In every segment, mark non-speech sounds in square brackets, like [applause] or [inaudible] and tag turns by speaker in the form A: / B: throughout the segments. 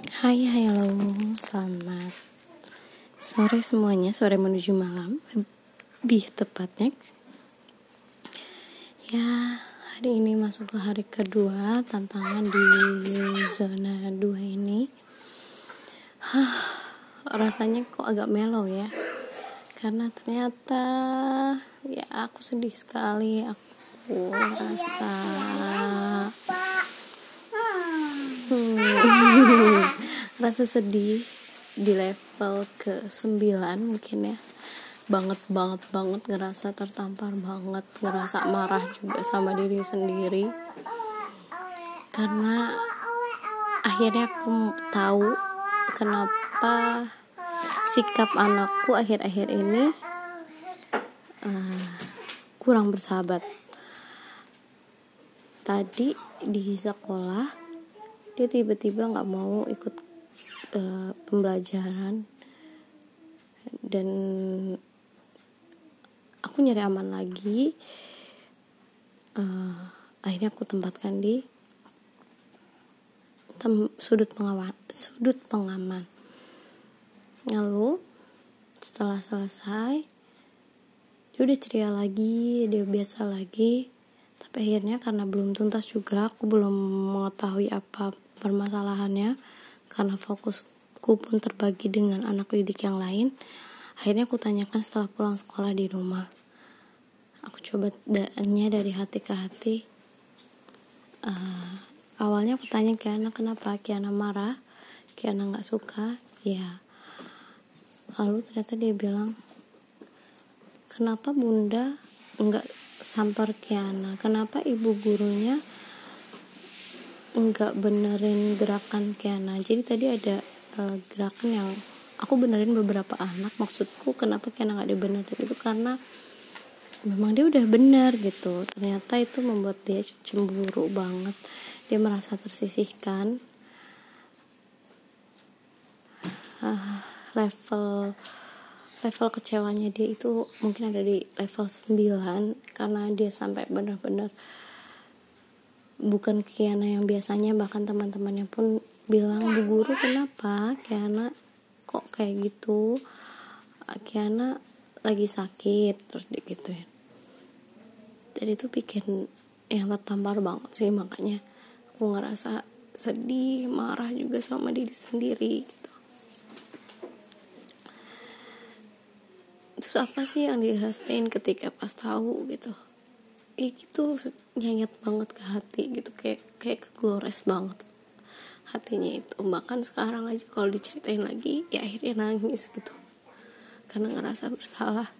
A: Hai, halo, selamat sore semuanya, sore menuju malam, lebih tepatnya. Ya, hari ini masuk ke hari kedua tantangan di zona 2 ini. Hah, rasanya kok agak mellow ya. Karena ternyata ya aku sedih sekali, aku rasa [laughs] rasa sedih di level ke 9 mungkin ya. Banget banget banget ngerasa tertampar banget ngerasa marah juga sama diri sendiri. Karena akhirnya aku tahu kenapa sikap anakku akhir-akhir ini uh, kurang bersahabat. Tadi di sekolah dia tiba-tiba nggak mau ikut uh, pembelajaran. Dan aku nyari aman lagi. Uh, akhirnya aku tempatkan di tem sudut sudut pengaman. Lalu setelah selesai dia udah ceria lagi dia biasa lagi. Tapi akhirnya karena belum tuntas juga aku belum mengetahui apa permasalahannya karena fokusku pun terbagi dengan anak didik yang lain akhirnya aku tanyakan setelah pulang sekolah di rumah. Aku coba daannya dari hati ke hati. Uh, awalnya aku tanya Kiana kenapa? Kiana marah? Kiana nggak suka? Ya. Lalu ternyata dia bilang kenapa bunda nggak sampar Kiana? Kenapa ibu gurunya nggak benerin gerakan Kiana. Jadi tadi ada uh, gerakan yang aku benerin beberapa anak. Maksudku kenapa Kiana nggak dibenerin? Itu karena memang dia udah bener gitu. Ternyata itu membuat dia cemburu banget. Dia merasa tersisihkan. Uh, level level kecewanya dia itu mungkin ada di level 9 karena dia sampai bener-bener bukan Kiana yang biasanya bahkan teman-temannya pun bilang bu guru kenapa Kiana kok kayak gitu? Kiana lagi sakit terus digituin jadi itu bikin yang tertampar banget sih makanya aku ngerasa sedih marah juga sama diri sendiri gitu. Terus apa sih yang dirasain ketika pas tahu gitu ya gitu nyayat banget ke hati gitu kayak kayak kegores banget hatinya itu. Bahkan sekarang aja kalau diceritain lagi ya akhirnya nangis gitu. Karena ngerasa bersalah.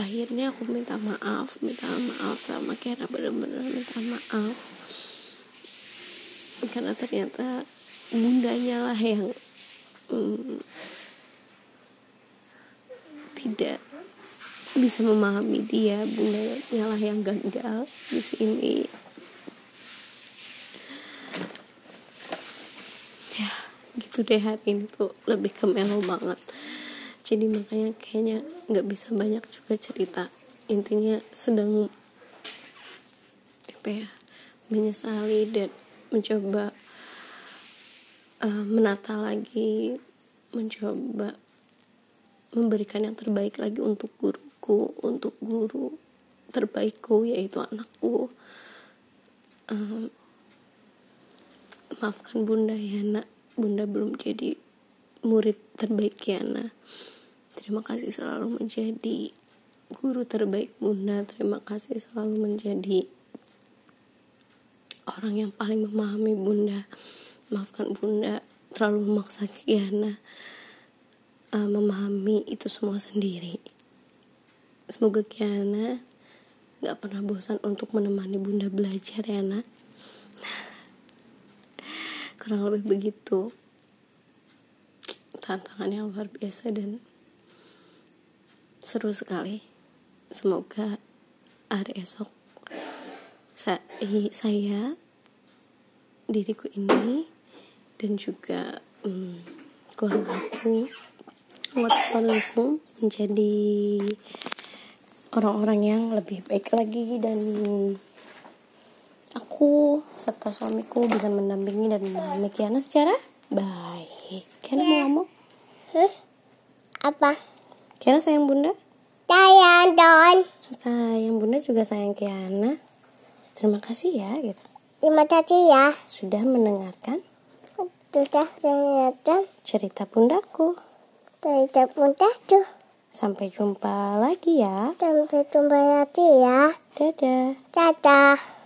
A: Akhirnya aku minta maaf minta maaf sama Kera bener-bener minta maaf. Karena ternyata bundanya lah yang hmm, tidak bisa memahami dia bundanya lah yang gagal di sini. Ya gitu deh hari ini tuh. Lebih ke melo banget. Jadi makanya kayaknya nggak bisa banyak juga cerita. Intinya sedang apa ya menyesali dan mencoba uh, menata lagi mencoba memberikan yang terbaik lagi untuk guru aku untuk guru terbaikku yaitu anakku. Um, maafkan bunda ya nak. Bunda belum jadi murid terbaik ya nak. Terima kasih selalu menjadi guru terbaik bunda. Terima kasih selalu menjadi orang yang paling memahami bunda. Maafkan bunda terlalu memaksa Kiana uh, memahami itu semua sendiri Semoga Kiana gak pernah bosan untuk menemani bunda belajar ya nak. [laughs] Kurang lebih begitu. Tantangan yang luar biasa dan seru sekali. Semoga hari esok saya, diriku ini dan juga hmm, keluargaku, keluargaku menjadi orang-orang yang lebih baik lagi dan aku serta suamiku bisa mendampingi dan memahami Kiana secara baik. Kiana mau ngomong?
B: Hah? Apa?
A: Kiana sayang bunda?
B: Sayang Don.
A: Sayang bunda juga sayang Kiana. Terima kasih ya gitu.
B: Terima kasih ya.
A: Sudah mendengarkan
B: Sudah ternyata
A: cerita bundaku.
B: cerita punta tuh.
A: Sampai jumpa lagi ya.
B: Sampai jumpa lagi ya.
A: Dadah.
B: Dadah.